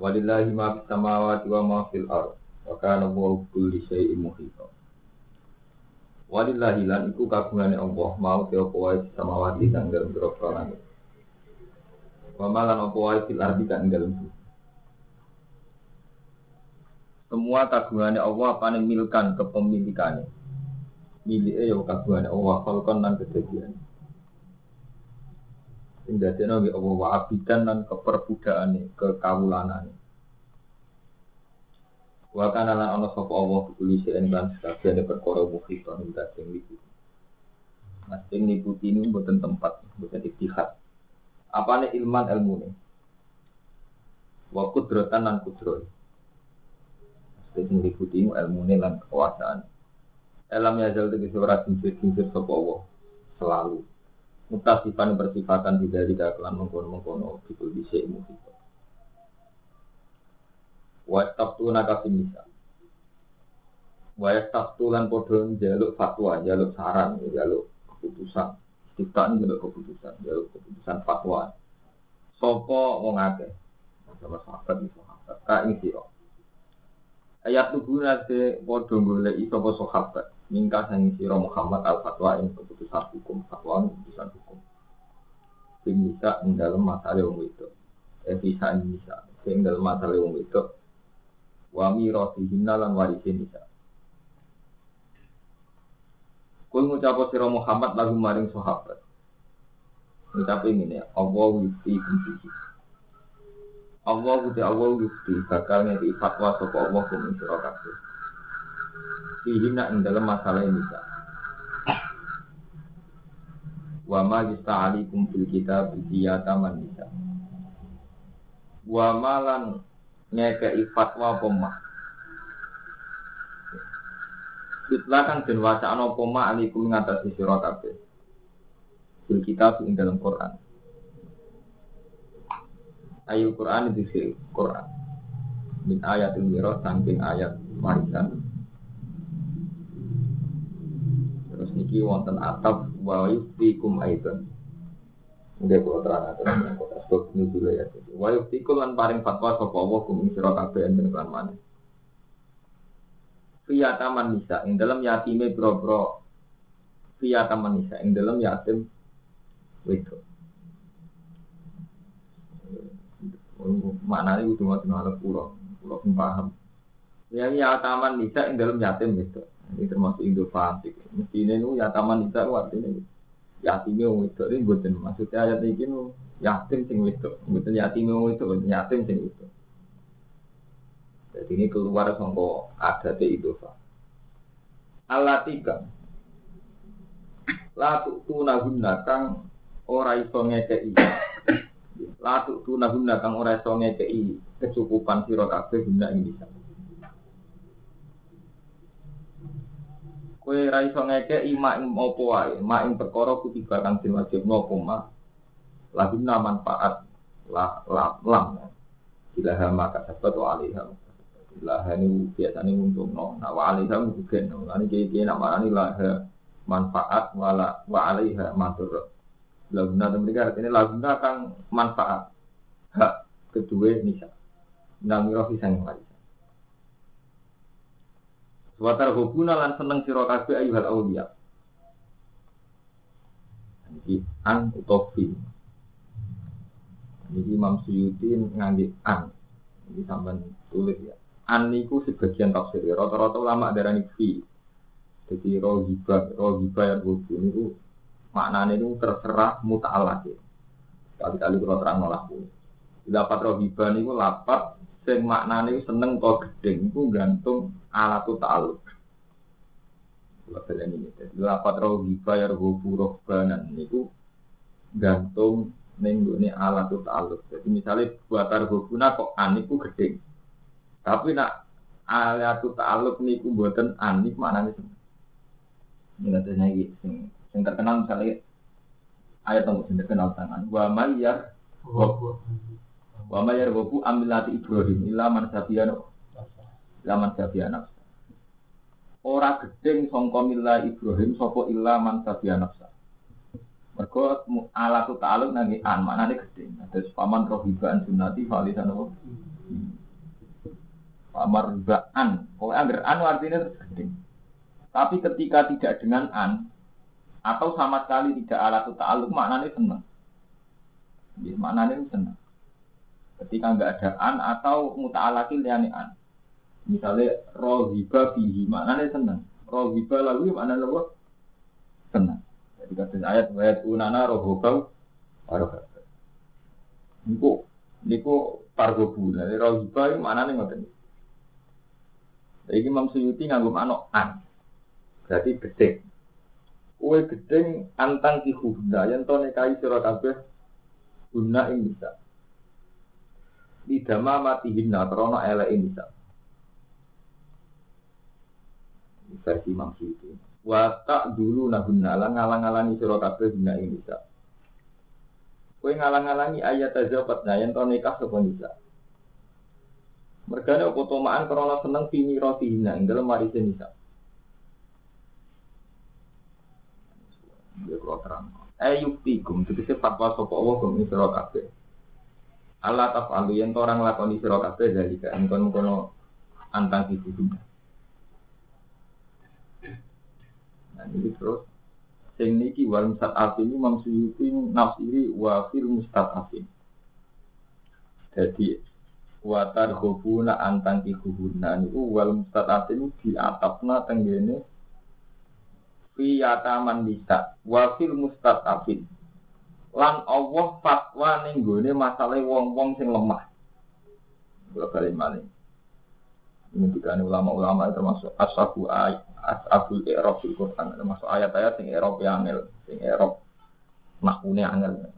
Walillahi ma fis samawati wa ma fil ard. Wa kana Allahu kulli syai'in muhita. Walillahi lan iku kagungane Allah mau te apa wae samawati kang dalem groko langit. Wa malan apa wae fil ardi kang dalem. Semua kagungannya Allah apa milkan kepemilikannya. Miliknya ya kagungannya Allah, khalqan dan kejadian. Sing dadekno nggih Allah wa abidan lan keperbudakane, kekawulanane. Wa kana lan ana sapa Allah kuli sing lan sakjane perkara mukhita ing sing liku. Nah, sing liputi ini mboten tempat, mboten iktihad. Apane ilman ilmune? Wa kudratan lan kudroy. Sing liputi ilmune lan kekuasaan. Elam ya jal tegese ora kincir-kincir sapa Allah selalu mutasifan bersifatan tidak tidak kelan mengkono mengkono gitu bisa itu. Wa tu nakasi misa. Wa tu lan podo jaluk fatwa, jaluk saran, jaluk keputusan. Kita ini jaluk keputusan, jaluk keputusan fatwa. Sopo wong. Sama sahabat itu sahabat. Kak ini sih Ayat tubuh nanti podo golek sapa sahabat Mingka sang siro Muhammad al fatwa yang keputusan hukum fatwa keputusan hukum. Sing bisa dalam masalah itu. Eh bisa ing bisa. Sing dalam masalah wong itu. Wa mirasihinna lan warisin bisa. Kul ngucap siro Muhammad lagu maring sahabat. Ngucap ini ya, Allah yufti kuntihi. Allah uti Allah yufti bakal ngeti fatwa sapa Allah kum sira kabeh fihina ing dalam masalah ini. Wa ma yusta'alikum fil kitab biyata man bisa. Wa malan ngekei fatwa pemah. Kan den wacana ma alikum ngatasi sira kabeh. Fil kitab ing dalam Quran. Ayo Quran itu Quran. Min ayatul mirot samping ayat warisan Terus niki wonten atap wa yuftikum aidan. Nggih kula terang atur yang kota ya. Wa yuftikum lan paring fatwa sapa Allah kum ing sira kabeh enten kan maneh. Fiya taman nisa ing dalam yatime bro-bro Fiya taman nisa ing dalam yatim itu. Maknanya itu ngoten ala pulau, pulau paham. Yang ya taman nisa ing dalam yatim itu. Ini termasuk Indo fasik. Mestinya itu ya taman itu artinya yatim yang itu ini bukan maksudnya ayat ini nu yatim sing itu bukan yatim yang itu yatim sing itu. Jadi ini keluar songko ada di Indo Allah tiga. Latu tu naguna kang ora iso ngekei. Latu tu naguna kang ora iso ngekei kecukupan sira kabeh guna ing bisa. Kue ra iso ngekeki mak ing apa wae, mak ing perkara kutiba kang den wajibno apa mak. Lahuna manfaat la la lam. Ilaha maka sabat wa alaiha. Ilaha ini biasanya untung no. Nah wa alaiha mungkin. Ini kaya-kaya nama ini laha manfaat wala wa alaiha matur. Laguna mereka artinya kang manfaat. Hak kedua nisa. Namiroh bisa yang Watar hubuna lan seneng sira kabeh ayuhal auliya. Iki an utofi. Ini Imam Suyuti ngangge an. Ini sampean tulis ya. An niku sebagian tafsir. Rata-rata ulama darani fi. Jadi rohiba, rohiba ya rubu niku maknanya itu terserah muta'alak ya. Kali-kali kalau terang nolak pun. Dapat rohiba niku lapat sing maknane seneng to gedeng iku gantung alat ta'aluk. Kula baleni iki. Lapat roh giba ya roh buruh banan niku gantung ning ini alat ta'alluq. Jadi misalnya buat arboguna kok anik ku gede. Tapi nak alat ta'alluq niku buatan anik mana nih? Ini gitu. Sing, sing terkenal misalnya ayat nomor sing terkenal tangan. Wa mayyar wa mayyar goku amilati Ibrahim illa man sabiyano. Illa man sabiyano. Ora gedeng sangka milah Ibrahim sapa illa man sabiyano. Mergo alat ta'aluk nanti an maknane gede. Terus paman rohibaan sunnati validan apa? Paman ribaan. Pokoknya agar an artinya terus gede. Tapi ketika tidak dengan an atau sama sekali tidak alat ta'aluk maknanya senang. Ya, maknanya senang. Ketika nggak ada an atau muta'alakil yani an. Misalnya rohiba fihi maknanya senang. Rohiba lalu maknanya apa? Senang. Jadi kata ayat ayat unana rohobau warohab. Niku niku pargobu. Jadi rohiba itu mana nih ngoten. Jadi Imam Suyuti nganggo manuk an. Berarti gedeng. Kue gedeng antang ki hubna yang to nekai sira kabeh guna ing bisa. Lidama mati hina krana elek ing bisa. Versi Imam Suyuti wa tak dulu nahunna lan ngalang-alangi sira kabeh dina ing nisa. Kowe ngalang-alangi ayat tazabat yen to nikah sapa nisa. Mergane apa tomaan krana seneng pini roti hina ing dalem marise nisa. Ya kula terang. Tegese fatwa sapa Allah gum sira kabeh. Allah tafalu to orang lakoni sira kabeh dalika engkon kono antang itu Nah, ini terus sing niki wal ini Imam Suyuti nafsiri wa fil mustadafin. Jadi watar khobuna antang kikuhuna niku wal mustadafin di atapna tenggene fi yataman bisa wa fil mustadafin. Lan Allah fatwa ning gone masalah wong-wong sing lemah. Kula bali maling. Ini ulama-ulama termasuk ashabu ayat asabul i'rab fil Quran. Termasuk ayat-ayat sing i'rab yang angel sing i'rab makune angel.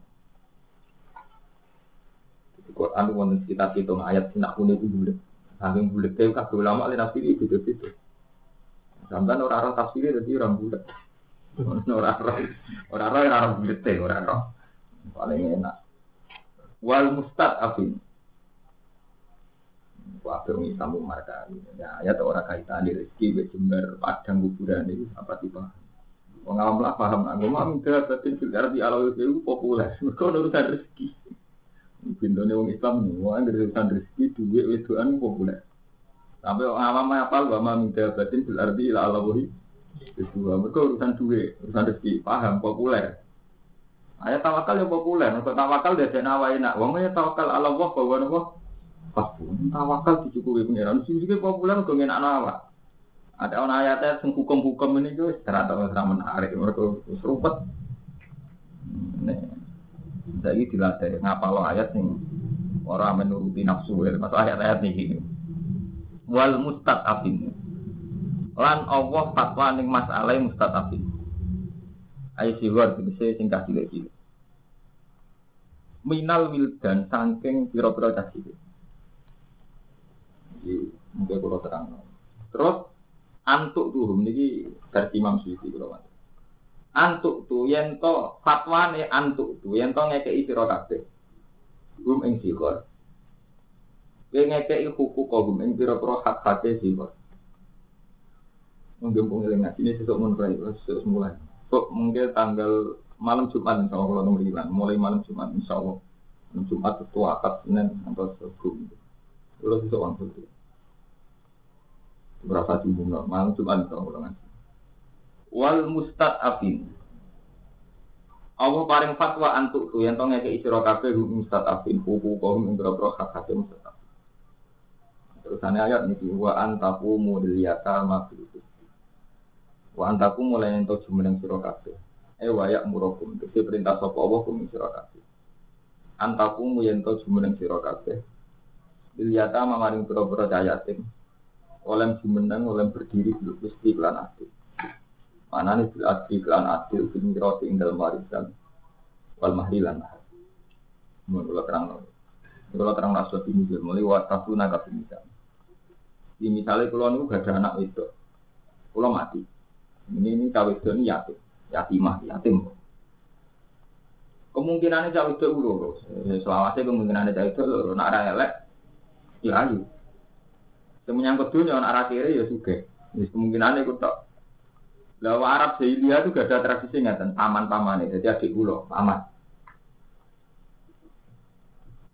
Di Quran itu wonten kita hitung ayat sing makune itu bulet. Saking bulet itu kabeh ulama li tafsir itu itu sampean ora ora tafsir dadi orang bulet. Ora ora ora bulet ora paling enak wal mustad afin Wabe wong Islam marka. Ya, ya orang kaitan di rezeki jember padang kuburan itu apa tiba. Wong lah paham agama enggak batin fil ardi ala itu populer. Mergo urusan rezeki. Bintone wong Islam wong urusan rezeki duit wedoan populer. Sampai orang awam apa wa ma min batin fil ardi ala wahi. Itu mereka urusan duit, urusan rezeki, paham populer. Ayat tawakal yang populer, untuk tawakal dia jenawai nak. Wong ya tawakal ala Allah bahwa Pun tawakal dicukupi pengiran. Sing sing populer kok enak awak. Ada orang ayatnya sing hukum-hukum ini tuh ternyata ora menarik. Mereka serupet. Jadi dilatih ngapal ayat sing orang menuruti nafsu. Masuk ayat-ayat nih Wal mustad abin. Lan Allah fatwa ning masalah mustad abin. Ayo siwar bisa singkat cilik-cilik. Minal wildan saking pira-pira cilik. Iki mungkin kalau terang. Terus antuk tuhum niki versi Imam Suyuti kalau Antuk tu yen to fatwane antuk tu yen to ngekeki sira kabeh. Hum ing sikor. Kowe ngekeki hukum kogum ing pira-pira hak-hake sikor. Mungkin pengiling ngaji ini sesuk mun mulai. Kok mungkin tanggal malam Jumat insya Allah nomor mulai malam Jumat insya Allah. Malam Jumat itu akad Senin atau itu. Kalau sesuk wangsul itu. Berapa jumlah normal, cuma bisa ulangan. Wal mustad afin. Allah paring fatwa antuk tu yang tongnya ke isiro kafe hukum mustad afin. Hukum kau ing berapa hak kafe mustad afin. Terusannya ayat ini wa antaku mudiliyata mafil Wa antaku mulai yang tau cuma yang kafe. Eh wayak murokum. Jadi perintah sopo Allah kum siro kafe. Antaku mu yang tau cuma yang siro kafe. Diliyata mamaring pura-pura cayatim oleh jumeneng oleh berdiri dulu mesti kelan adil mana nih bil adil kelan adil bin roti ing dalam warisan wal mahrilan Mun kula terang. Kula terang rasul ini mulai wa tasuna ka misal. Di misalnya kula niku gak ada anak itu. Kula mati. Ini ini itu ini yatim. Yatimah, yatim. Kemungkinannya cawe itu loro. Selawasnya kemungkinannya cawe itu loro. Nak elek, ya ayu. Semenyangkut dunia, nak arah kiri ya suge. Kemungkinannya ikut tak. Lah Arab Jahiliyah itu gak ada tradisi ngeten, paman-paman ini, jadi adik ulo, paman.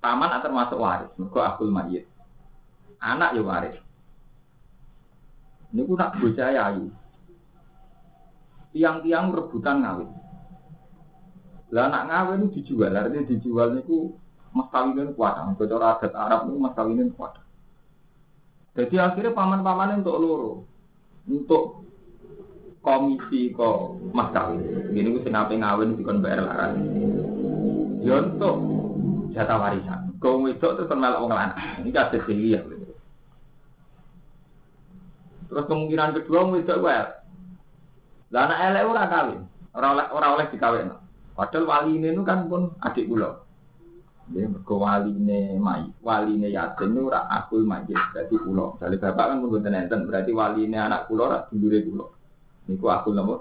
Paman termasuk waris, mereka akul mayit. Anak ya waris. Ini ku nak bocah ayu. Tiang-tiang rebutan ngawin. Lah anak ngawin dijual, artinya dijual niku mas kawinin kuat. Kalau adat Arab itu mas kawinin kuat. Jadi akhirnya paman-paman untuk loro, untuk komisi kok mas kawin. Gini gue senape ngawin di kon bayar laran. Ya untuk jatah warisan. Kau itu terus melok wong lanang. Ini kasih sih ya. Terus kemungkinan kedua itu wae. Lah anak elek ora kawin. Ora oleh ora oleh dikawin. Padahal wali ini kan pun adik kula. Dia mergo waline mai, waline yatim itu ora aku majid, berarti kula. Dari bapak kan pun boten enten, berarti waline anak kula ora dulure kula. Niku aku lemu.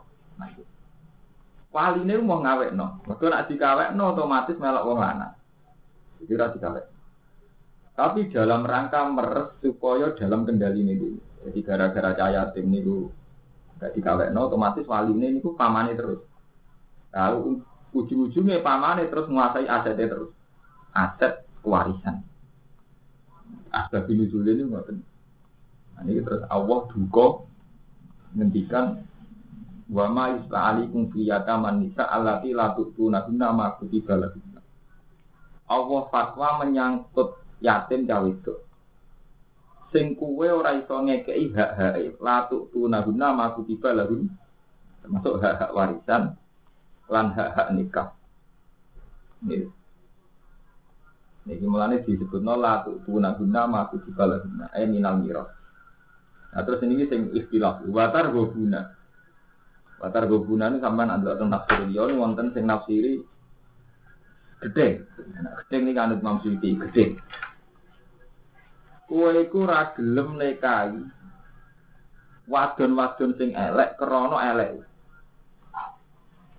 Waline mau ngawekno. Mergo nek dikawekno otomatis melok wong lanang. Jadi ora dikawek. Tapi dalam rangka meres supaya dalam kendali ini. Jadi gara-gara cahaya tim niku gak dikawekno otomatis waline niku pamane terus. Lalu ujung-ujungnya pamane terus menguasai asetnya terus. Aset warisan. Asbab ini dulu ini ngoten. Nah, ini terus Allah duka ngendikan wa ma yusla alaikum fi yataman nisa allati la tu'tuna hunna ma kutiba lahunna. Allah fatwa menyangkut yatim cawe itu. sing kuwe ora iso ngekeki hak-hak latuk tunahuna maku tiba lahun termasuk hak-hak warisan lan hak-hak nikah. Nih. Niki mulane disebutno latuk tunahuna maku tiba lahun ae minal mirah. Nah terus ini sing istilah watar gobuna. Watar gobuna ini sampean ndelok teng tafsir liyo wonten sing nafsiri gedhe. Gedhe iki kanut maksudi gedhe. Kue iku ra gelem nekai wadon-wadon sing elek krana elek.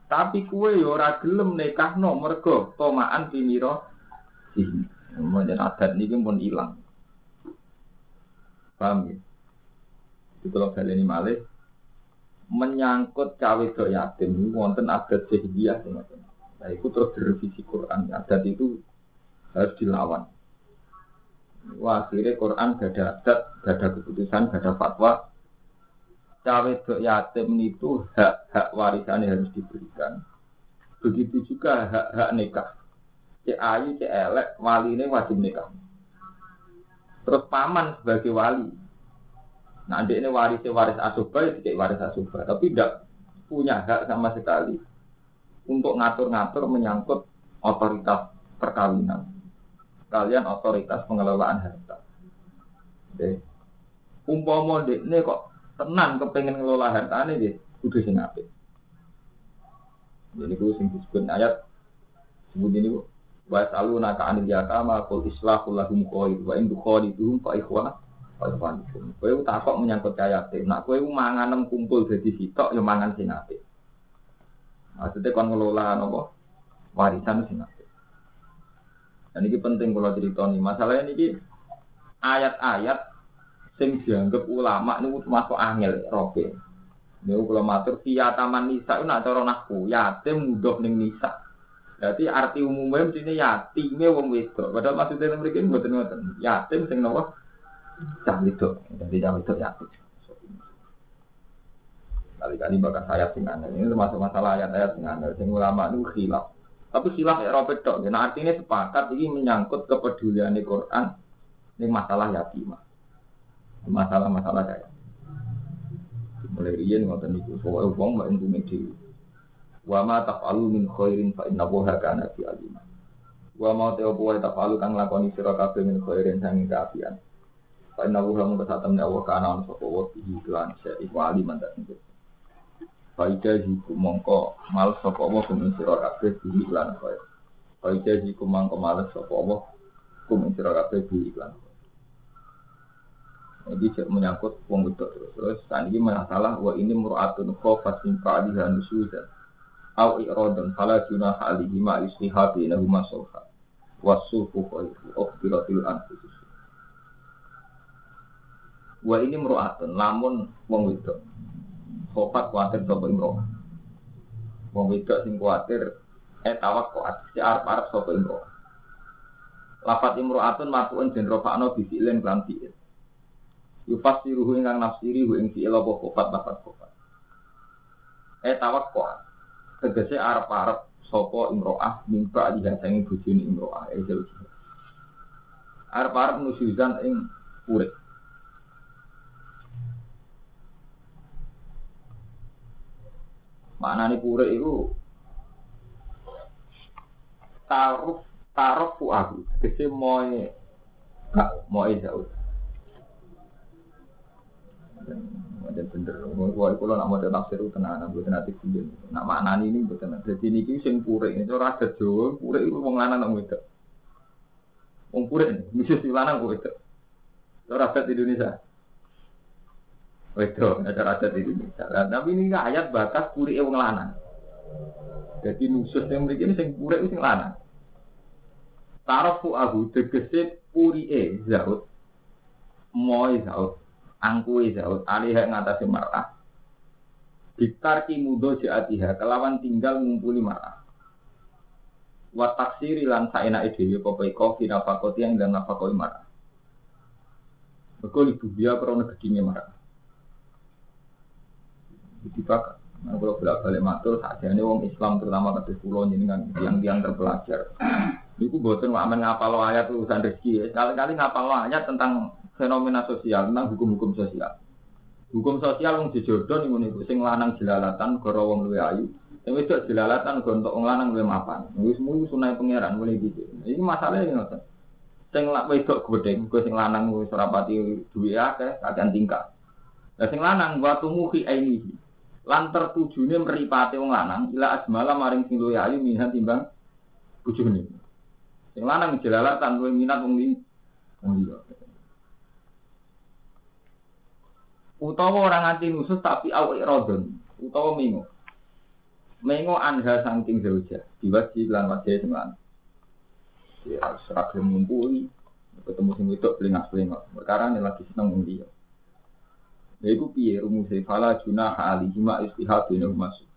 Tapi kue yo ora gelem nekahno mergo tomaan pinira sini. Kemudian adat niki pun hilang. Paham ya? Itu kalau ini malih menyangkut cawe do yatim ini wonten adat semacam. Nah itu terus direvisi Quran. Adat itu harus dilawan. Wah Quran gak ada adat, gak ada keputusan, gak ada fatwa. Cawe yatim itu hak hak warisannya harus diberikan. Begitu juga hak hak nikah. Cek ayu, cek elek, wali ini wajib nikah. Terus paman sebagai wali, adik ini waris waris asuba, ya tidak waris asuba, tapi tidak punya hak sama sekali untuk ngatur-ngatur menyangkut otoritas perkawinan. Kalian otoritas pengelolaan harta. Oke. Umpama ini kok tenang kepengen ngelola harta ini deh, kudu sing apik. Jadi itu sing disebut ayat sebut ini wa saluna ka anil yatama qul islahu lahum khair wa in tukhaliduhum fa ikhwana Kowe takok menyangkut yatim. Nak kowe mangan kumpul jadi sitok ya mangan sing apik. Maksudnya kon ngelola napa? Warisan sing apik. Dan ini penting kalau cerita. Masalahnya ini ayat-ayat sing dianggap ulama ini termasuk angel robe. Ini kalau matur taman nisa itu nak cara naku yatim mudah ning nisa. Berarti arti umumnya mesti yatimnya wong wedok. Padahal maksudnya mereka ini yatim sing nopo cah itu jadi cah itu ya kali-kali bakal saya sing ini termasuk masalah ayat-ayat sing sing ulama itu khilaf tapi khilaf ya dok nah artinya sepakat ini menyangkut kepedulian di Quran ini masalah yatim masalah-masalah saya. Mulai riyen ngoten niku pokoke wong mbak entume dhewe. Wa ma taf'alu min khairin fa innahu kana fi alim. Wa ma ta'abu wa taf'alu kang lakoni sira kabeh min khairin sang kaafian Fa inna wuha mung kesatem ya Allah kana on sapa wa bihi lan syai wa aliman tak. Faida jiku mongko mal sapa wa kumin sira kabeh bihi lan kaya. Kau jadi kumang kemales sapa Allah kum sira kabeh bi iklan. Ini cek menyangkut wong wedok terus. Terus tadi masalah wa ini mur'atun khofat min fa'liha nusuzan. Au i'radun fala junaha alihi ma isliha bainahuma sulha. Wasufu khairu ukhbiratil anfusus. Wa ini mur'atun lamun wong wedok. Khofat kuatir sapa imro'ah. Wong wedok sing kuatir eh tawak kuat si arep-arep sapa imro'ah. Lafat imro'atun matuun den rofa'no bisilin lan fi'il. Yufasiruhu ingkang nafsiri hu ing fi'il apa kofat lafat kofat eh tawakko tegese arep-arep sapa imro'ah mimpa dihasangi bojone imro'ah eh jauh arep-arep nusuzan ing urip Maknane pure itu taruh taruh fuahu, kese moe gak moe jauh. Macam bener, wah kalau nak mau tafsir itu tenang, buat nanti kuliah. Nak mana ini buat tenang. Jadi ini kis yang pure, itu rasa Jawa, pure itu lanang nak itu. Wong misi si lanang kok itu. Itu di Indonesia. Itu ada rasa di Indonesia. Tapi ini ayat bakas pure wong lanang. Jadi nusus yang mereka ini sing pure itu sing lanang. Tarafu ahu tegese puri e zaut. Moy zaut angkuwe zaud alih ngatasi marah ditarki mudo jaatiha kelawan tinggal ngumpuli marah wa taksiri lan saena dhewe apa iko fi nafaqati yang dan nafaqoi marah Mereka ibu dia karena gedine marah Dibakar Nah, kalau bolak balik matur, ini wong Islam terutama kata pulau ini kan yang yang terpelajar. Iku boten aman ngapal ayat urusan rezeki. Sekali-kali ngapal ayat tentang fenomena sosial, tentang hukum-hukum sosial. Hukum sosial wong dijodoh ning ngene sing lanang jelalatan goro wong luwe ayu. Sing wedok jelalatan go entuk wong lanang luwe mapan. Wis mung sunai pangeran mulai gitu. Iki masalahnya ngoten. Sing wedok gedeng, sing lanang wis ora pati duwe akeh, kakean tingkah. Lah sing lanang wa tumuhi ainihi. Lan tertujune mripate wong lanang ila asmala maring sing luwe ayu minhan timbang bojone. Sing lanang jelalatan luwe minat wong liya. Wong liya. utawa orang nusus tapi awak rodon utawa mengo mengo anha saking zauja diwaji lan wajah dengan ya serak ngumpuli ketemu sing itu pelingas pelingak perkara ini lagi seneng dia Ya iku piye? Rumusé fala junah alihi ma istihad bina masuk.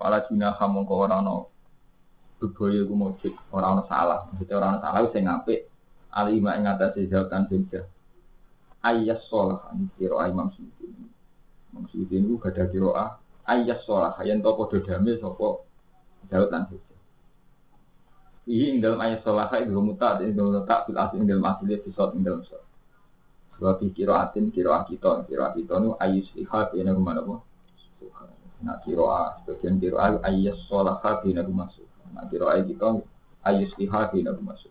Fala junah mongko ora ana bebaya iku mujib, ora ana salah. Maksudnya ora ana salah sing apik. Alihi ma ing atase jawatan zauja ayas sholah ini kiro Imam Suyuti. Imam Suyuti ini gak ada kiro ayas sholah yang toko dodame sopo Daud lan ini dalam ayat sholah itu muta ini dalam letak fil asli dalam asli episode ini dalam sholah sebab kiro atin kiro akito kiro akito itu ayus lihat ini ke mana pun nah kiro a sebagian kiro a ayas sholah ini masuk nah kiro a kita ayus lihat ini masuk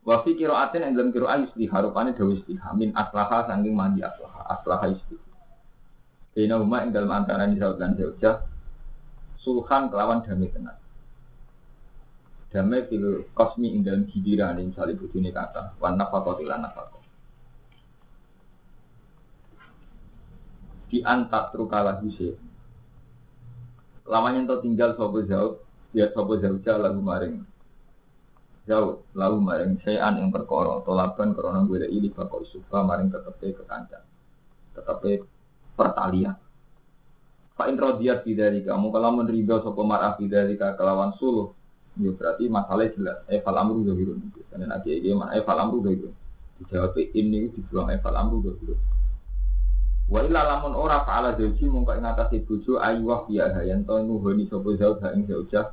Wa fi qira'atin yang dalam qira'ah yusliha rupane dawa yusliha min aslaha sanging mandi aslaha aslaha yusliha. Bina umma yang dalam antara Nisa dan Zaujah sulhan kelawan damai tenang. Damai fil kosmi ing dalam gidiran yang salib bujuni kata wan nafakot ilan nafakot. Di antak trukala huse. Lamanya entah tinggal sobo jauh, ya sobo jauh lagu maring. Jauh lalu maring sayan yang perkara tolaban karena gue ini bakal suka maring tetepe kekancan tetepe pertalian. Pak Indro dia tidak kamu kalau menerima sopo marah tidak kelawan suluh ya berarti masalah jelas. Fal amru zahirun karena nanti ini mana? Fal amru zahirun dijawab ini dibuang fal amru zahirun Wa ila lamun ora fa'ala zauji mongko ing atase bojo ayu wa ya yen to nuhoni sapa zauj ha ing zaujah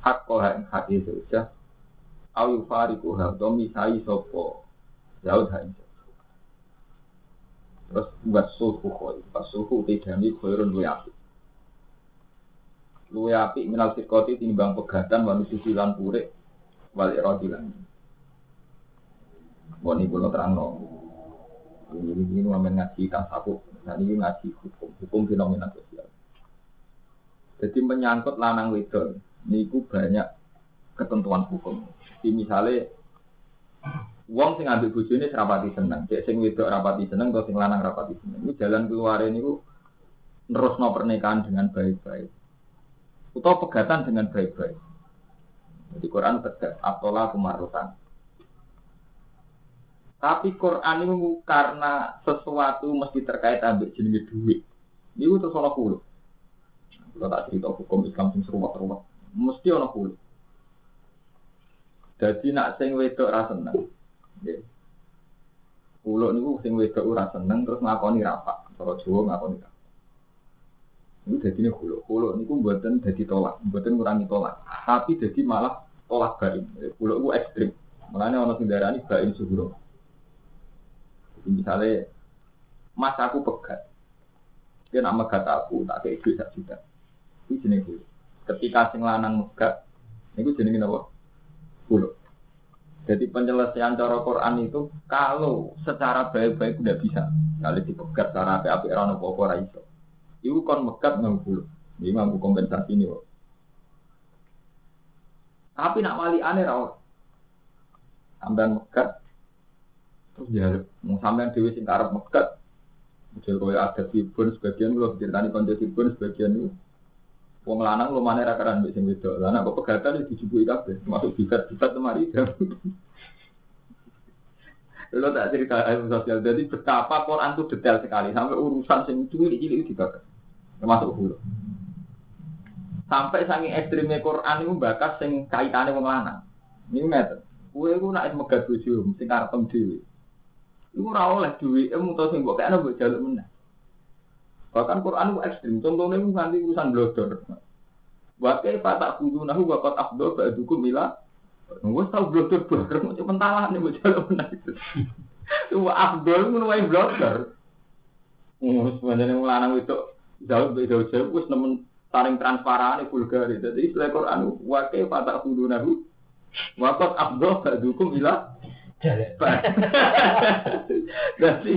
hak ko ha ing hak zaujah ayu fariku ha to misai sopo Daud ha terus buat suhu koi pas suhu tidak ini koirun luwe api luwe api minal sikoti tinimbang pegatan manusia silan pure wal irodilan Bon ibu lo terang no ini ini ngamen ngaji tasawuf nah ini ngaji hukum hukum fenomena sosial jadi menyangkut lanang wedon niku banyak ketentuan hukum. Jadi misalnya Wong sing ambil bojone serapati seneng, cek sing wedok rapati seneng atau sing lanang rapati seneng. Ini jalan keluar ini ku nerusno pernikahan dengan baik-baik. Atau pegatan dengan baik-baik. Jadi Quran tegas, atola kemarutan. Tapi Quran itu karena sesuatu mesti terkait ambil jenis duit. Ini terus ono kulo. Kalau tak cerita hukum Islam sing seruat-seruat, mesti ono kulo. Jadi nak sing wedok ra seneng, Kulo niku sing wedok ora seneng terus ngakoni rapat. Cara Jawa ngakoni rapat. Ini jadi ini kulo. Kulo niku buatan jadi tolak, buatan ngurangi tolak. Tapi jadi malah tolak bain. Kulo itu ekstrim. Makanya orang sing darani bain suhuro. Misalnya mas aku pegat, dia nama kata aku tak kayak duit sak juta. Itu jenis kulo. Ketika sing lanang megat, itu jenis apa? Kulo. Jadi penyelesaian cara Quran itu kalau secara baik-baik udah bisa. Kalau dipegat secara api-api rano popo itu. Itu kon megat nggak bulu. Ini mampu kompensasi ini kok. Tapi nak wali aneh rawat. Sampean megat. Terus ya, mau sampean dewi sing karep megat. Model kaya ada sibun sebagian kalau ceritani konco sibun sebagian itu. Wong lanang lo mana rakaran wedok. Lah nek kok pegatan iki dijubui kabeh, termasuk bikat-bikat temari. Lo tak cerita ilmu sosial. Jadi betapa Quran itu detail sekali sampai urusan sing cilik-cilik itu dibahas. Termasuk hulu. Sampai sangi ekstrimnya Quran itu bakas sing kaitannya wong lanang. Ini meter. Kue itu nak megat bojo sing karepem dhewe. Iku ora oleh duwe ilmu to sing mbok kene mbok jaluk meneh. Bahkan Quran itu ekstrim. Contohnya itu nanti urusan blodor. Wakai patak kudu nahu wakat afdol ba'dukum mila. Gue tau blodor blodor mau cuma talah nih mau jalan benar itu. Itu afdol menuai blodor. Mus sebenarnya lanang itu jauh beda jauh gus namun saling transparan itu juga jadi setelah Quran wakil pada hulu nabi wakil abdul dukung Dadi jadi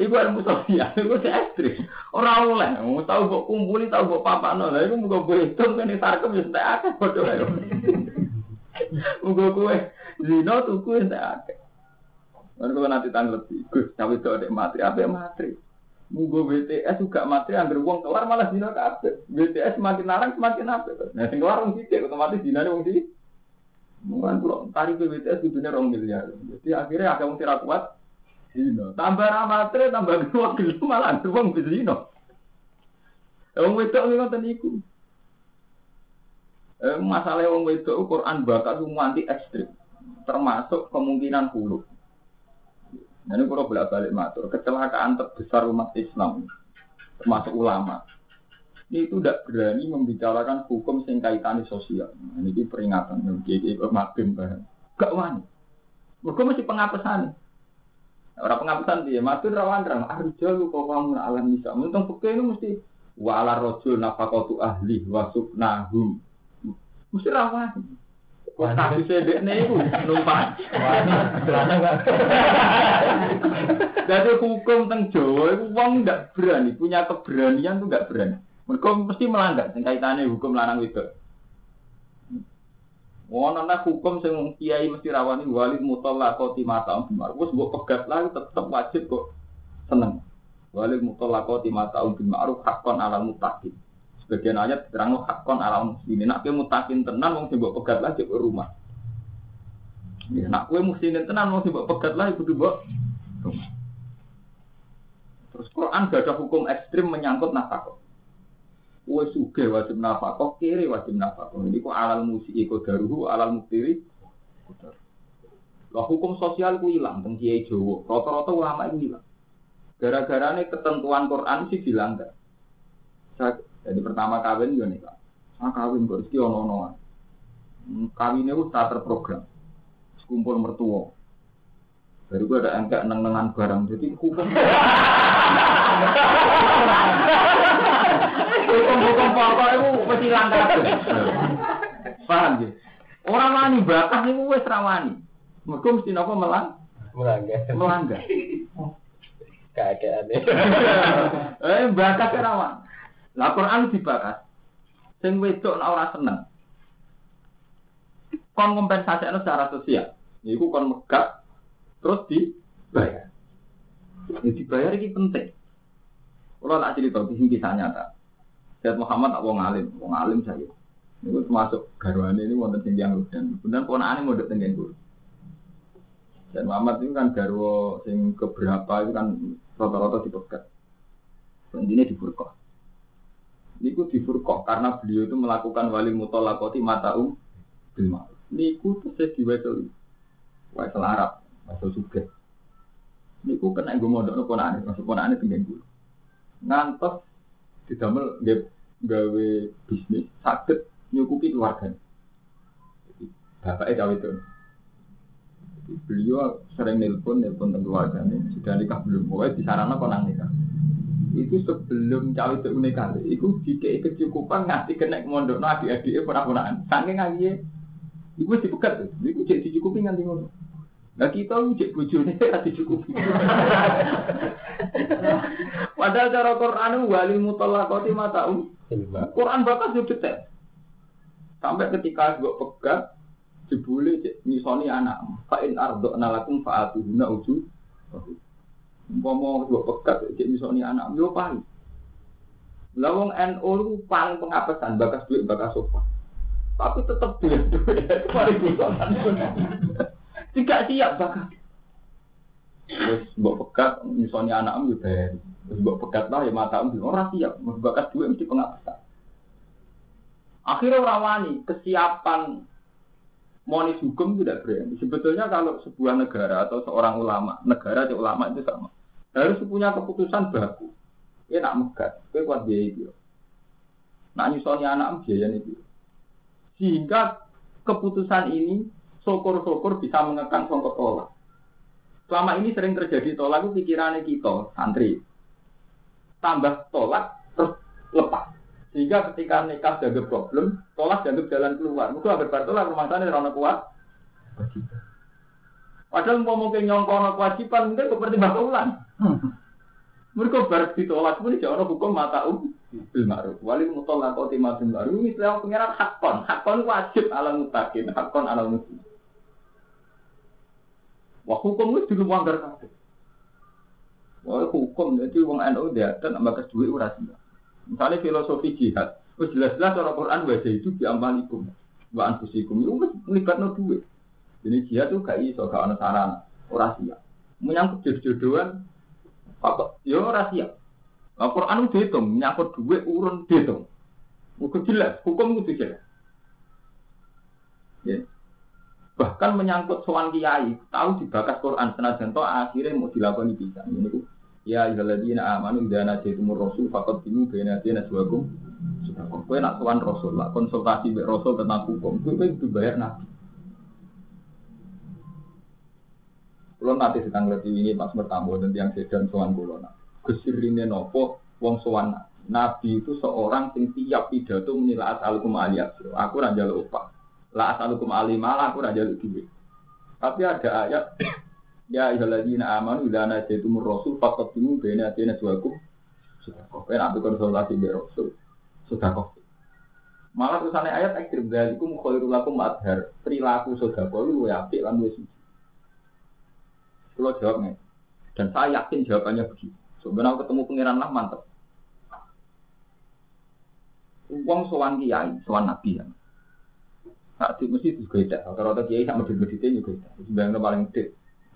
ibu ada musafir ibu saya ekstrim. Orang oleh. Mau tahu buat kumpulin tahu buat papa nona ibu mau gue hitung kan ntar kamu bisa tak ada Mugo kowe zino tuku ente ake. Mugo nanti tanggal tiga, tapi itu ada materi, apa materi? Yang? Muga BTS juga materi, anggar uang keluar malah zino kabeh. BTS semakin larang semakin apa? Nah, sing keluar wong sithik, otomatis zino wong sithik. Mungkin kalau tarik BPJS di dunia rong miliar. Jadi akhirnya agak mesti kuat. Zino. Tambah ramatre, tambah dua kilo malah uang di zino. Wong wedok ini ngoten iku. Eh, masalah wong wedok Quran bakat semua anti ekstrim. Termasuk kemungkinan hulu. Nah, ini kalau bolak balik matur, kecelakaan terbesar umat Islam, termasuk ulama, itu tidak berani membicarakan hukum sing kaitannya sosial. Nah, ini peringatan bagi mabim kan. Gak wani. Mereka masih pengapesan. Orang pengapesan dia, matur rawan rawan. Arjo lu kok kamu alam bisa. Untung peke itu mesti wala rojul nafakotu ahli wasuk nahum. Mesti rawan. Wah, tapi sedek nih itu numpang. Jadi hukum tentang Jawa itu uang nggak berani, punya keberanian tuh nggak berani. Mereka mesti melanggar sing kaitane hukum lanang itu. Wono nak hukum sing kiai mesti rawani wali mutallaqati mata umar. Wes mbok pegat lah tetep wajib kok seneng. Wali mutallaqati mata umar hakon ala mutakin. Sebagian ayat terang hakon ala muslimin. Nak kowe mutakin tenan wong sing mbok pegat lah jek rumah. Ya, nak kowe muslimin tenan wong sing mbok pegat lah kudu mbok rumah. Terus Quran gak ada hukum ekstrim menyangkut nafkah. Kue suge wajib nafkah, kiri wajib nafkah. Ini kok alal musik kok daruhu, alal muktiri. Lah hukum sosial ku hilang teng kiai Jawa. Rata-rata ulama itu hilang. Gara-gara ini ketentuan Quran sih dilanggar. Jadi pertama kawin yo nih, Ah kawin kok rezeki ono-ono. Kawin itu tak terprogram. Kumpul mertua. Dari gue ada angka neng-nengan barang. Jadi hukum. Hukum-hukum pokok itu mesti langgar. Paham ya? Orang wani bakas itu wes rawani. Mereka mesti nopo melang? Melanggar. Melanggar. Keadaan Eh bakas rawan. Lah Quran dibakas. Sing wedok nek ora seneng. kon kompensasi secara sosial. Iku kon megak terus dibayar. Ya dibayar ini penting. Kalau tak cerita di sini kisah nyata. Said Muhammad wong alim, wong alim saya. Ini termasuk garwane ini wonten sing yang dan kemudian ponakane mondok teng guru. Dan Muhammad itu kan garwo sing keberapa itu kan rata-rata dipegat. Intinya di furqah. Niku di furqah karena beliau itu melakukan wali mutolakoti mataum bil ma'ruf. Niku terus diwasil Waisal Arab, Waisal Suge. Niku kena gue modal no ponane, masuk ponane tinggal gue. Ngantos didamel gawe bisnis sakit nyukupi keluarga. Bapaknya cawe itu. Beliau sering nelpon, nelpon keluarganya. Sudah nikah belum? Pokoknya di sarana konang nikah. Itu sebelum cawe itu nikah. Itu dikei kecukupan ngasih kena mondok no adik-adiknya pernah-pernah. Saking aja. Ibu dipegat tuh. Ibu cek dicukupi nganti ngono. Nah kita cek bojone ora dicukupi. Padahal cara Quran wali mutallaqati mataum. Quran bakas yo detail. Sampai ketika gue pegat jebule nyisoni anak. Fa in ardo nalakum fa atuhuna uju. Umpama gue pegat cek nyisoni anak yo paling. Lawang NU itu paling pengapesan bakas duit bakas sofa. Tapi tetap duit duit itu paling Tidak siap bakat. Terus mbok pegat misalnya anak juga bayar. Terus mbok pegat lah ya mata om orang siap. Bakat duit mesti pengapesan. Akhirnya orang wani kesiapan monis hukum tidak berani. Sebetulnya kalau sebuah negara atau seorang ulama, negara atau ulama itu sama. Harus punya keputusan baku. Ya nak megat, kue kuat biaya itu. Nak nyusulnya anak biaya itu. Sehingga keputusan ini syukur-syukur bisa mengekang songkok tolak. Selama ini sering terjadi tolak itu pikirannya kita, santri. Tambah tolak, terus lepas. Sehingga ketika nikah ada problem, tolak dianggap jalan keluar. Mungkin agar bertolak rumah sana rana kuat. Padahal mau mungkin nyongkono kewajiban, mungkin seperti bakulan. Mereka bar ditolak pun tidak orang hukum mata um bil ma'ruf. Wali mutolak kau timah bil ma'ruf. Istilah pengiran hakon. Hakon wajib ala mutakin. Hakon ala muslim. Wah hukum itu dulu melanggar kabeh. Wah hukum jadi wong NU dia dan ambak duit ora Misalnya filosofi jihad, jelas-jelas orang Quran wajah itu diamalikum wa anfusikum itu wis melibatno duit. Jadi jihad itu gak iso gak ana sarana, ora siap. Menyangkut jodoh-jodohan apa yo ora siap. Al Quran itu dihitung, menyangkut duit urun dihitung. Udah jelas, hukum itu jelas. Ya. Bahkan menyangkut soal kiai, tahu dibakas Quran senajan to akhirnya mau dilakukan bisa. Ini ku ya ilaladzina amanu idza najaitumur rasul faqad timu baina dina suwakum. Sudah kowe nak sowan rasul, lah konsultasi mbek rasul tentang hukum, kowe kudu bayar nabi. Kulo nanti sedang lebih ini pas bertamu dan yang sedang sowan kulo. Kesirine nopo wong sowan nabi itu seorang sing tiap pidato menilai asal aliyah. Aku raja lupa. La asalukum alimah aku raja duit. Tapi ada ayat Ya ayyuhalladzina amanu idza najaitumur rasul faqaddimu baina yadayna suwakum. Sudah kok enak konsultasi be rasul. Sudah kok. Malah tulisannya ayat ekstrim dari itu mukhairul lakum adhar perilaku lu ya apik lan wis Kalau jawabnya, dan saya yakin jawabannya begitu. Sebenarnya ketemu pangeran lah mantep. Uang sowan kiai, sowan nabi ya. Saat itu mesti juga tidak. Kalau ada kiai sama medit meditnya juga tidak. Sebenarnya paling gede.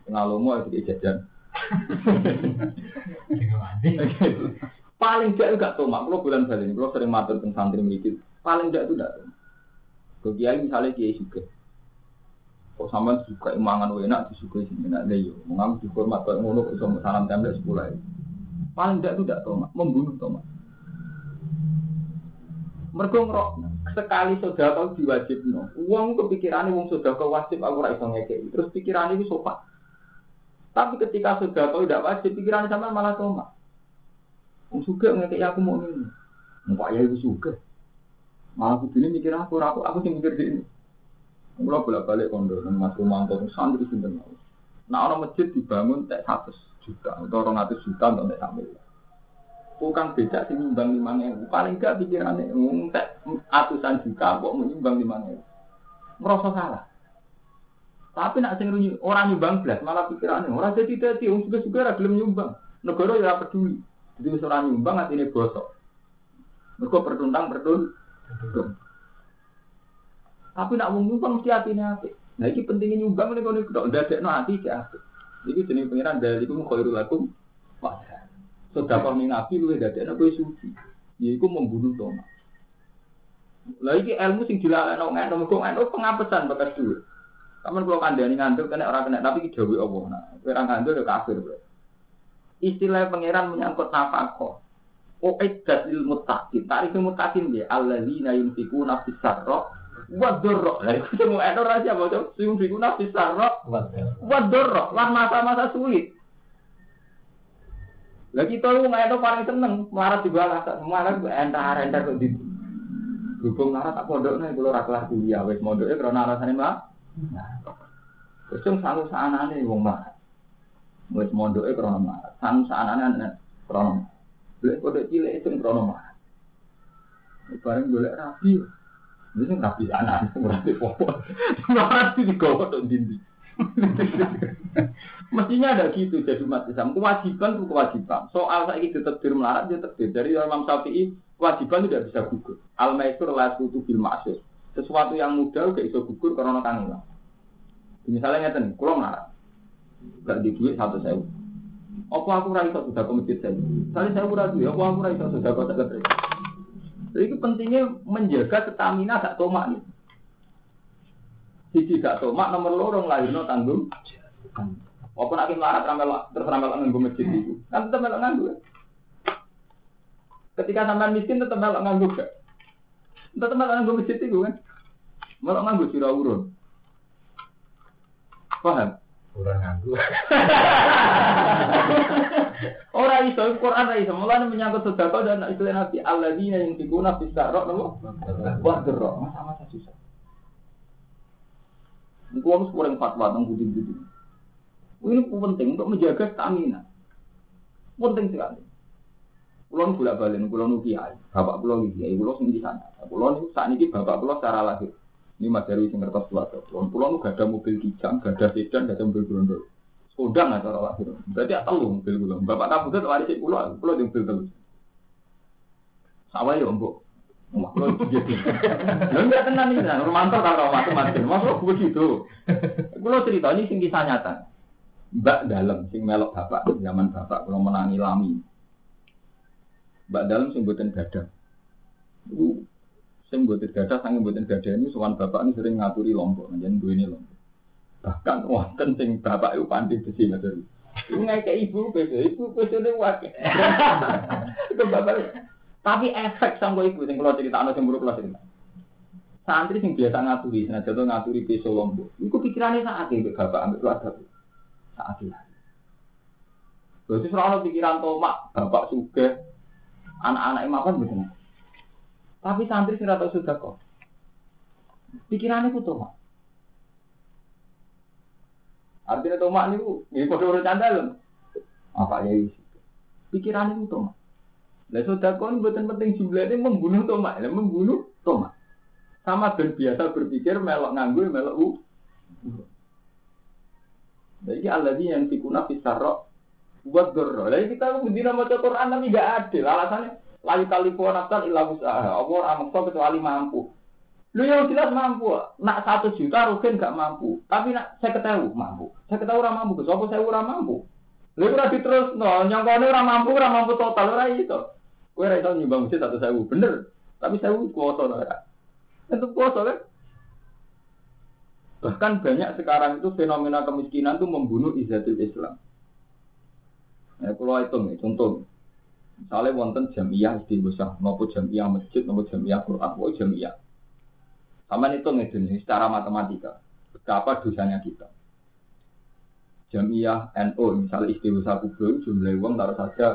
Ngalomo itu dia jajan. paling tidak juga tomak. Kalau bulan balik ini, kalau sering matur tentang santri mikir, paling tidak itu tidak. Kalau kiai misalnya kiai juga. Kok sama suka imangan enak disukai sini nak leyo. Mengambil dihormat kalau ngono kok salam tembak sekolah. Paling tidak itu tidak tomak, membunuh tomak. Mereka ngerok sekali saudara diwajib no. Uang uang saudara wajib aku ora iso ngekei. Terus pikiran itu sopan. Tapi ketika saudara tidak wajib pikiran sama malah toma. Wong suka ngekei aku mau ini. Mbak ya itu suka. Malah ini mikir aku aku aku sih mikir ini. Mulai bolak balik kondo mas Romanto santri sinten Nah orang masjid dibangun tak satu juta atau orang ratus juta untuk tak sambil Bukan beda sih nyumbang lima ribu. Paling gak pikirannya ngumtek atusan juta kok menyumbang lima ribu. merasa salah. Tapi nak sing orang nyumbang belas malah pikirannya orang jadi orang juga juga ora nyumbang. Negara ya peduli. Jadi wis nyumbang atine bosok. Mergo pertuntang pertun. Tapi nak wong nyumbang mesti atine apik. Nah iki pentingnya nyumbang nek kono kok ndadekno ati cek apik. Iki jenenge pangeran dari iku khairul lakum. Sudah kau nabi lu ndadekno kowe suci. Yaiku membunuh Thomas. Lah iki ilmu sing dilalekno ngono mergo ngono pengapesan bekas dhuwit. Kamu kalau kandani ngandel kena orang kena tapi jauh Allah. Nah, orang ngandel ya kafir. Bro. Istilah pangeran menyangkut nafkah. Oh iddat lil muttaqin. Tarif muttaqin dia alladzina yunfikuna fis sarra wa dharra. Lah itu semua ada raja bocah yunfikuna fis sarra wa dharra. Lah masa-masa sulit. Lagi tahu nggak ada paling seneng melarat di bawah semua lagi entar entar kok di Berhubung melarat tak pondok nih kalau rakyat kuliah wes mondoknya karena alasannya mah Terus yang sanu saanane wong marah. Wis mondoke krana marah. Sanu saanane ana krana. Lek kode cilik itu krana marah. Bareng golek rapi. Ini rapi anak, rapi popo. Rapi digawa tok dindi. Mestinya ada gitu jadi umat Islam. Kewajiban itu kewajiban. Soal saya ini ditekdir melarat, dia tekdir. Dari Imam Syafi'i, kewajiban tidak bisa gugur. Al-Maisur la sutu bil ma'asur sesuatu yang mudah gak iso gugur karena kangen. Misalnya ngeten, kalau marah, gak di duit satu sewu. Apa aku rai iso sudah masjid saya? Saya saya ora duit, apa aku rai iso sudah kok tak itu pentingnya menjaga stamina gak tomak nih. Sisi gak tomak nomor lorong lahirno tanggung. Apa nak melarat ramal terus ramal nganggo masjid itu? Kan tetap melok nganggo. Ketika sampean miskin tetap melok nganggo gak? Tetap melok nganggo masjid itu kan? Malah nganggo sira urun. Paham? Kurang nganggo. Ora iso Quran ra iso. Mulane menyangkut sedekah dan istilah Nabi alladzina yunfikuna fis sarra napa? Wa dharra. Masa-masa susah. Harus kurang fatwa tentang budi-budi. Ini penting untuk menjaga stamina. Penting sekali. Pulau bolak balik, pulau kiai, bapak pulau kiai, pulau sendiri sana. Pulau saat ini bapak pulau secara lahir. Ini Mas Darwi sing ngertos suatu. Pulau pulau gak ada mobil kijang, gak ada sedan, gak ada mobil berondol. Sodang nggak cara lahir. Berarti apa lu mobil pulau? Bapak kamu tuh waris pulau, pulau di mobil terus. Sawah ya mbok. Wah, pulau nggak tenang nih, nah, romantis kalau macam-macam. Masuk begitu. Pulau cerita ini sing kisah nyata. Mbak dalam sing melok bapak zaman bapak kalau menangi lami. Mbak dalam sing buatin gada. Saya buatin gada, sangat buatin gada ini soal bapak ini sering ngaturi lombok, jadi dua ini lombok. Bahkan wonten sing bapak itu pandai besi materi. Ini kayak ibu besi, ibu besi ini. Itu bapak. Tapi efek sama ibu sing kalau cerita anak yang buruk kalau cerita. Santri sing biasa ngaturi, nah jatuh ngaturi beso lombok. Iku pikirannya saat itu bapak ambil keluarga saat itu. Berarti selalu pikiran tomak, bapak suge, anak-anak imapan betul. Tapi santri sing tahu sudah kok. Pikirannya itu tomak. Artinya tomak niku ini kode urut candal. Apa ya isi? Pikirannya itu tomak. Lah sudah kon buatan penting jumlahnya membunuh tomak, lah membunuh tomak. Sama dan biasa berpikir melok nganggu melok u. Jadi Allah yang tikuna fisarok buat dorro. Jadi kita berdiri mau Quran tapi gak adil. Alasannya Lalu kali nafsan ilah usaha. Allah amak kecuali mampu. Lu yang jelas mampu. Nak satu juta rugen gak mampu. Tapi nak saya ketahui mampu. Saya ketahui orang mampu. Sopo saya orang mampu. Lu udah terus no. Nyongkone orang mampu orang mampu total orang itu. Gue rasa nyumbang masjid satu sewu bener. Tapi sewu kuasa ora. Itu kuasa kan. Bahkan banyak sekarang itu fenomena kemiskinan itu membunuh izzatul Islam. Ya, kalau nih, contoh. Misalnya wonten jamiah istighosah, nopo jamiah masjid, nopo jamiah Quran, nopo jamiah. Sama itu nih secara matematika. Betapa dosanya kita. Jamiah NO, misalnya istighosah kubur, jumlah uang taruh saja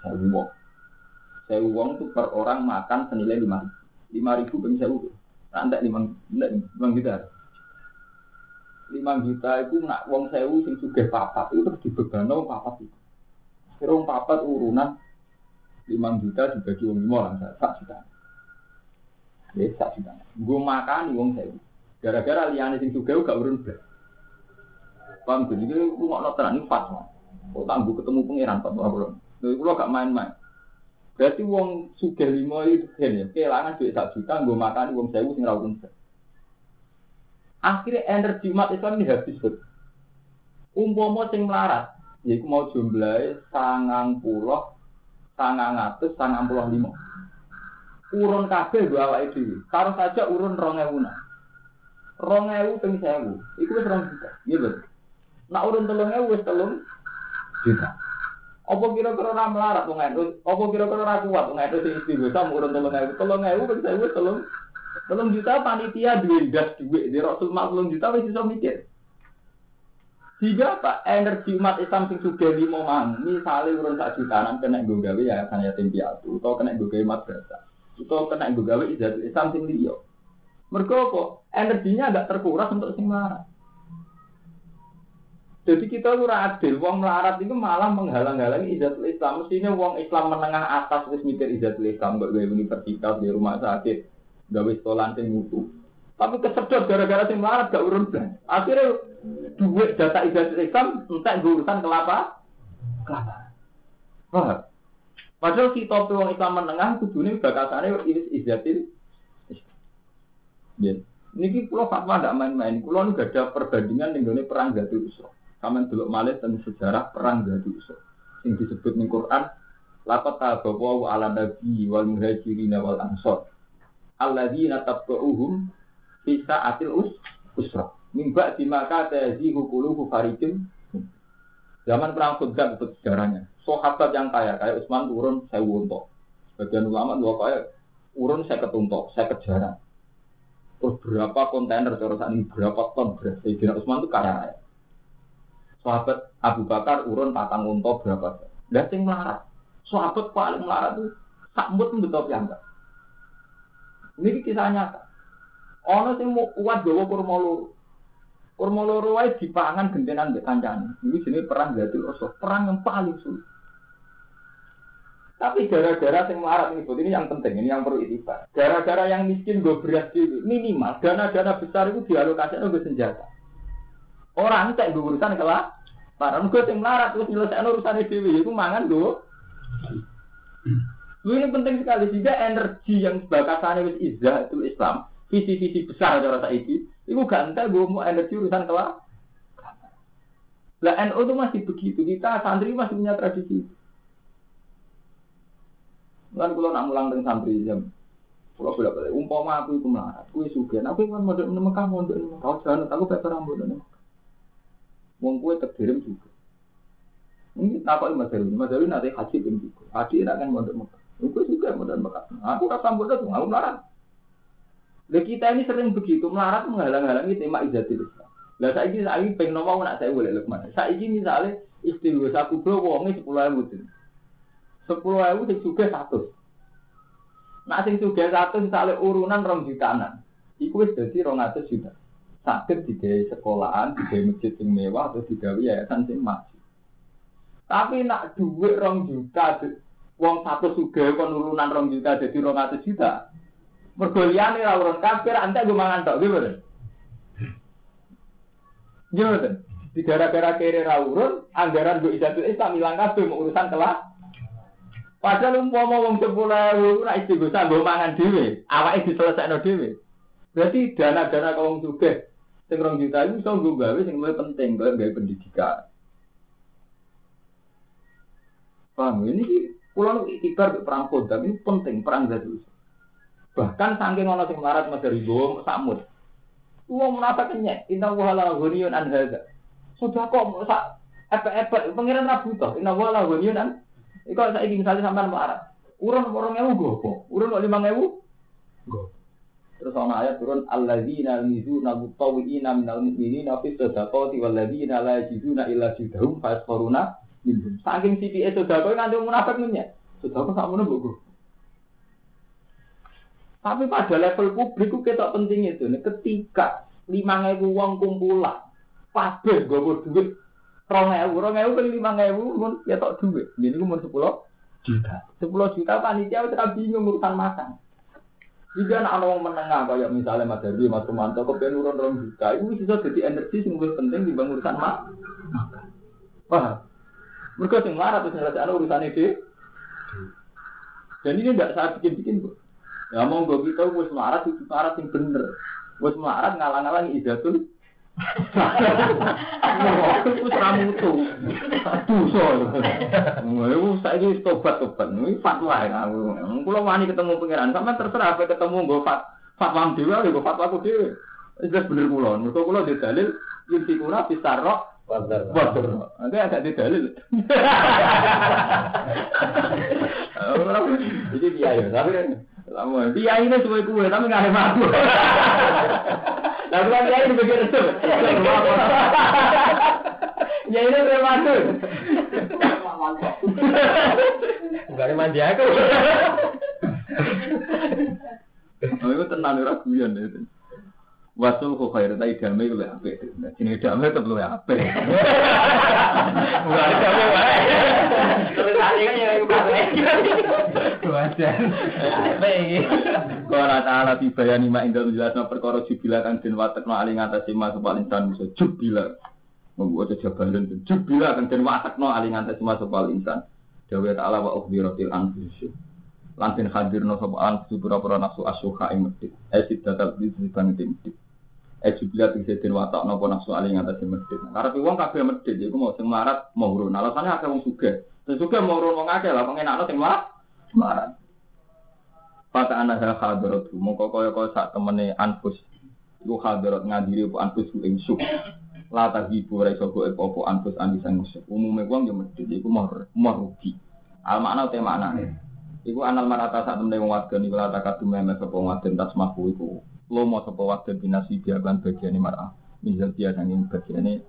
saya uang. Saya uang itu per orang makan senilai lima lima ribu pun saya uang. Nanti lima lima juta. Lima juta itu nak uang sewu sing sudah papat itu dibebano papat itu. Kira papat urunan 5 juta dibagi wong lima lah sak juta. Ya sak juta. Gue makan wong saya. Gara-gara liane sing juga gak urun blas. Paham jadi lu nggak tenan ini fatwa. Kok tangguh ketemu pangeran fatwa belum? Jadi kalau gak main-main. Berarti wong suge lima itu kan ya, kehilangan duit satu juta, gue makan wong sewu sing rawun Akhirnya energi umat Islam ini habis betul. Umpomo sing melarat, yaitu mau jumlahnya sangang puluh, sangang atus, sangang puluh lima. Urun kabeh dua awake dhewe. Taruh saja urun rong ewuna. Rong ewu ping sewu. Iku wis rong juta. Iya betul. Nak urun telung ewu wis telung juta. Apa kira-kira ora melarat wong NU? Apa kira-kira ora kuat wong NU sing istighosah urun telung ewu. Telung ewu ping sewu telung telung juta panitia duwe gas duwe di Rasul mak telung juta wis iso mikir. Jika apa energi umat Islam sing sudah lima mang, misalnya urun sak jutaan kena gue ya kan yatim piatu, atau kena gue gawe madrasah, atau kena gue gawe Islam sing liyo. Mereka kok energinya agak terkuras untuk sing marah. Jadi kita ora adil, wong melarat itu malah menghalang-halangi izatul Islam. Mestinya wong Islam menengah atas wis mikir izatul Islam, gak gawe universitas di rumah sakit, gawe sekolah sing mutu. Tapi kesedot gara-gara sing melarat gak urun blas. Akhirnya duit data izatul Islam entek urusan kelapa. Kelapa. Wah. Padahal si topi wong Islam menengah kudune bakasane wis izatul Ya. Niki pulau fatwa tidak main-main. Pulau ini gak ada perbandingan dengan perang Gadul Usra. Kamen dulu malih tentang sejarah perang Gadul Usra. Yang disebut di Quran, lapat tabawu ala nabi wal muhajirin wal ansor. Alladzina tabqa'uhum bisa atil us usra. Mimba di maka tazi hukuluhu farijin. Zaman perang Khudam itu sejarahnya. Sahabat yang kaya, kayak Utsman turun saya untuk. Sebagian ulama dua kaya urun saya ketuntok, saya kejaran. Terus berapa kontainer saat ini berapa ton beras Sayyidina Utsman itu kaya raya. Sahabat Abu Bakar urun patang unta berapa? Dan sing melarat. Sahabat paling melarat itu sakmut betul piyambak. Ini kisah nyata. Ono sing mau kuat gawa kurma. Kurma loro wae dipangan gentenan mbek kancane. Ini jenis perang Usra, perang yang paling sulit. Tapi gara-gara yang melarat ini, ini yang penting, ini yang perlu itibar. Gara-gara yang miskin gue beras dulu, minimal dana-dana besar itu dialokasikan gue senjata. Orang tak gue urusan kelah, para gue yang melarat terus nyelesaikan urusan itu, itu mangan gue. Ini penting sekali sehingga energi yang bakasannya wis izah itu Islam, visi-visi besar cara saiki, itu gak entah gue mau energi urusan kelah. Lah NU itu masih begitu, kita santri masih punya tradisi. Kan kalau nak mulang dengan santri jam, kalau boleh boleh, umpama aku itu melarat, aku suka, aku kan mau di Mekah, mau di Mekah, jangan, aku pakai rambut di Mekah. Wong kue terkirim juga. Ini apa ini Mas Erwin? Mas Erwin nanti haji pun juga. Haji ini akan mau di Mekah. Aku juga mau di Mekah. Aku rasa rambut itu, aku melarat. Lah kita ini sering begitu, melarat menghalang-halangi tema izatil Islam. Lah ini saya pengen ngomong nak saya boleh lekman. Saya ini misalnya istilah aku bro wongnya sepuluh ribu sepuluh ribu sing suge satu. Nah sing suge satu misalnya urunan rong jutaan. Iku wis dadi rong atus juta. Sakit di sekolahan, di masjid sing mewah atau di yayasan sing maju. Tapi nak duit rong juta, wong satu suge kon urunan rong juta jadi rong atus juta. Mergoliane ra urun kafir, ante gue mangan tok gimana? Gimana? Di gara-gara kere ra anggaran gue idatul Islam hilang kabeh mau urusan kelas Padahal sepuluh ewu ora istighosah nggo mangan dhewe, awake diselesaikno dhewe. Berarti dana-dana kaum sugih sing rong juta itu iso nggo gawe sing luwih penting kaya gawe pendidikan. Paham ini nu ikhtiar perang kodam ini penting perang gadus. Bahkan saking ana sing marat mas dari bom samud. Wong menapa kenyek, inna wa la an hadza. Sudah kok sak epek-epek pengiran ra butuh, inna wa la ghaniyun an Iku saya ingin misalnya sampai marah. Urun orang ewu gue kok. Urun kok lima ewu. Terus ana ayat turun alladzina yuzuna mutawwi'ina minal mu'minina fi sadaqati walladzina la yajiduna illa judahum fasfaruna minhum. Saking CPE sedekah nganti munafik menyek. Sedekah sak ngono mbok Tapi pada level publik kita penting itu. Ketika lima ewu uang kumpulan, pabeh gue duit Rong ewu, rong ewu kali lima ewu, mun ya tok duit. Ini gue mau sepuluh juta. Sepuluh juta panitia udah bingung urusan makan. Jika anak orang menengah kayak misalnya Mas Darwi, Mas Romanto, kepengen urun orang juta, itu bisa jadi energi yang lebih penting dibanding urusan mak. Paham? Mereka sing marah terus ngerasa urusan itu. Dan ini tidak saya bikin-bikin, Bu. Ya mau gue kita wis melarat itu melarat yang bener. Wis melarat ngalang-ngalang idatul. Wis ramu tuh. Dosa. Iku saiki tobat-tobat. Ini fatwa ya aku. Kulo wani ketemu pangeran, sampean terserah apa ketemu nggo fat fatwa dhewe ya nggo fatwa aku dhewe. Wis bener. Mergo di dalil inti kuna pisarok Wajar. Nanti agak di dalil. Jadi dia ya, tapi lama. Dia ini sesuai kue, tapi nggak ada aku. Nah, bukan dia ini begitu tuh. Ya ini termasuk. Enggak mandi aku. Oh, itu tenang guyon itu. Wasul kok khair ta idame ku lek apik. Jenenge idame tetep luwe apik. Enggak ada apa wae. Terus tadi kan yang Wajar. Qala ta'ala fi bayani ma indal jelasna perkara jubila kang den watekno ali ngatasi ma paling insan musa jubila. Membuat jabalan jubila kang den watekno ali ngatasi ma paling insan. Dawa ta'ala wa ukhbiratil anfus. Lan den hadirno sapa anfus pura-pura nafsu asyuha ing medhit. Eh sidatal di bang medhit. Eh jubila tegese den watekno apa nafsu ali ngatasi medhit. Karep wong kabeh medhit iku mau sing melarat mau urun. Alasannya akeh wong sugih. Sing sugih mau urun wong akeh lah pengenakno sing melarat. Melarat. Fata anaha hadirat mongko kaya kaya sak temene anfus iku hadirat ngadiri apa anfus ing suk la tahibu ra iso go apa anfus anisan suk umume wong yo medhit iku mau mau rugi al makna te maknane iku anal marata sak temene wong wadon iku la takadu meme sapa wadon tasmahu iku lomo sapa wadon binasi biaban bagiane marah misal dia sanging bagiane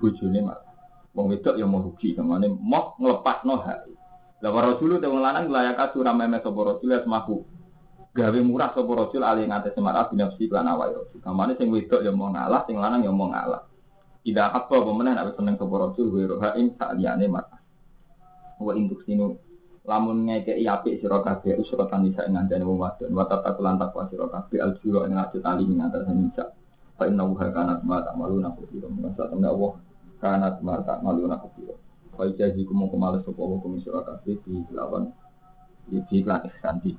bojone marah wong wedok yo mau rugi kemane mau nglepasno hak Lah para rasul te wong lanang layak asura meme sapa rasul asmahu gawe murah sapa rasul ali ngate semara binafsi lan awake rasul. Kamane sing wedok ya mau ngalah, sing lanang ya mau ngalah. Tidak apa meneh nek seneng sapa rasul wa roha ing saliyane mata. Wa induk sinu lamun ngekeki apik sira kabeh usra tanisa ing ngandane wong wadon wa tata takwa sira kabeh al jura ing ati tali ing antara nisa. Fa inna wa kana ma ta'maluna khabira. Masa temne Allah kana ma ta'maluna khabira. Wa jazi kumu kemales sapa wa kumisira kabeh di lawan di iklan ihsan di.